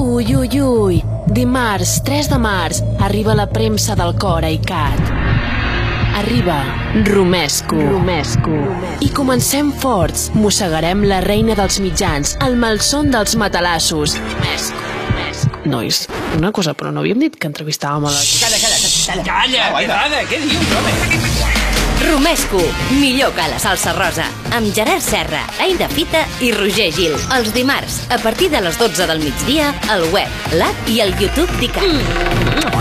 Ui, ui, ui. Dimarts, 3 de març, arriba la premsa del cor a ICAT. Arriba Romesco. Romesco. I comencem forts. Mossegarem la reina dels mitjans, el malson dels matalassos. Romesco. Romesco. Nois, una cosa, però no havíem dit que entrevistàvem a la... Calla, calla, calla. Calla, Pedrada, què dius, home? Romesco, millor que la salsa rosa, amb Gerard Serra, Aida Fita i Roger Gil. Els dimarts, a partir de les 12 del migdia, al web, l'app i al YouTube d'ICAT. Romesco.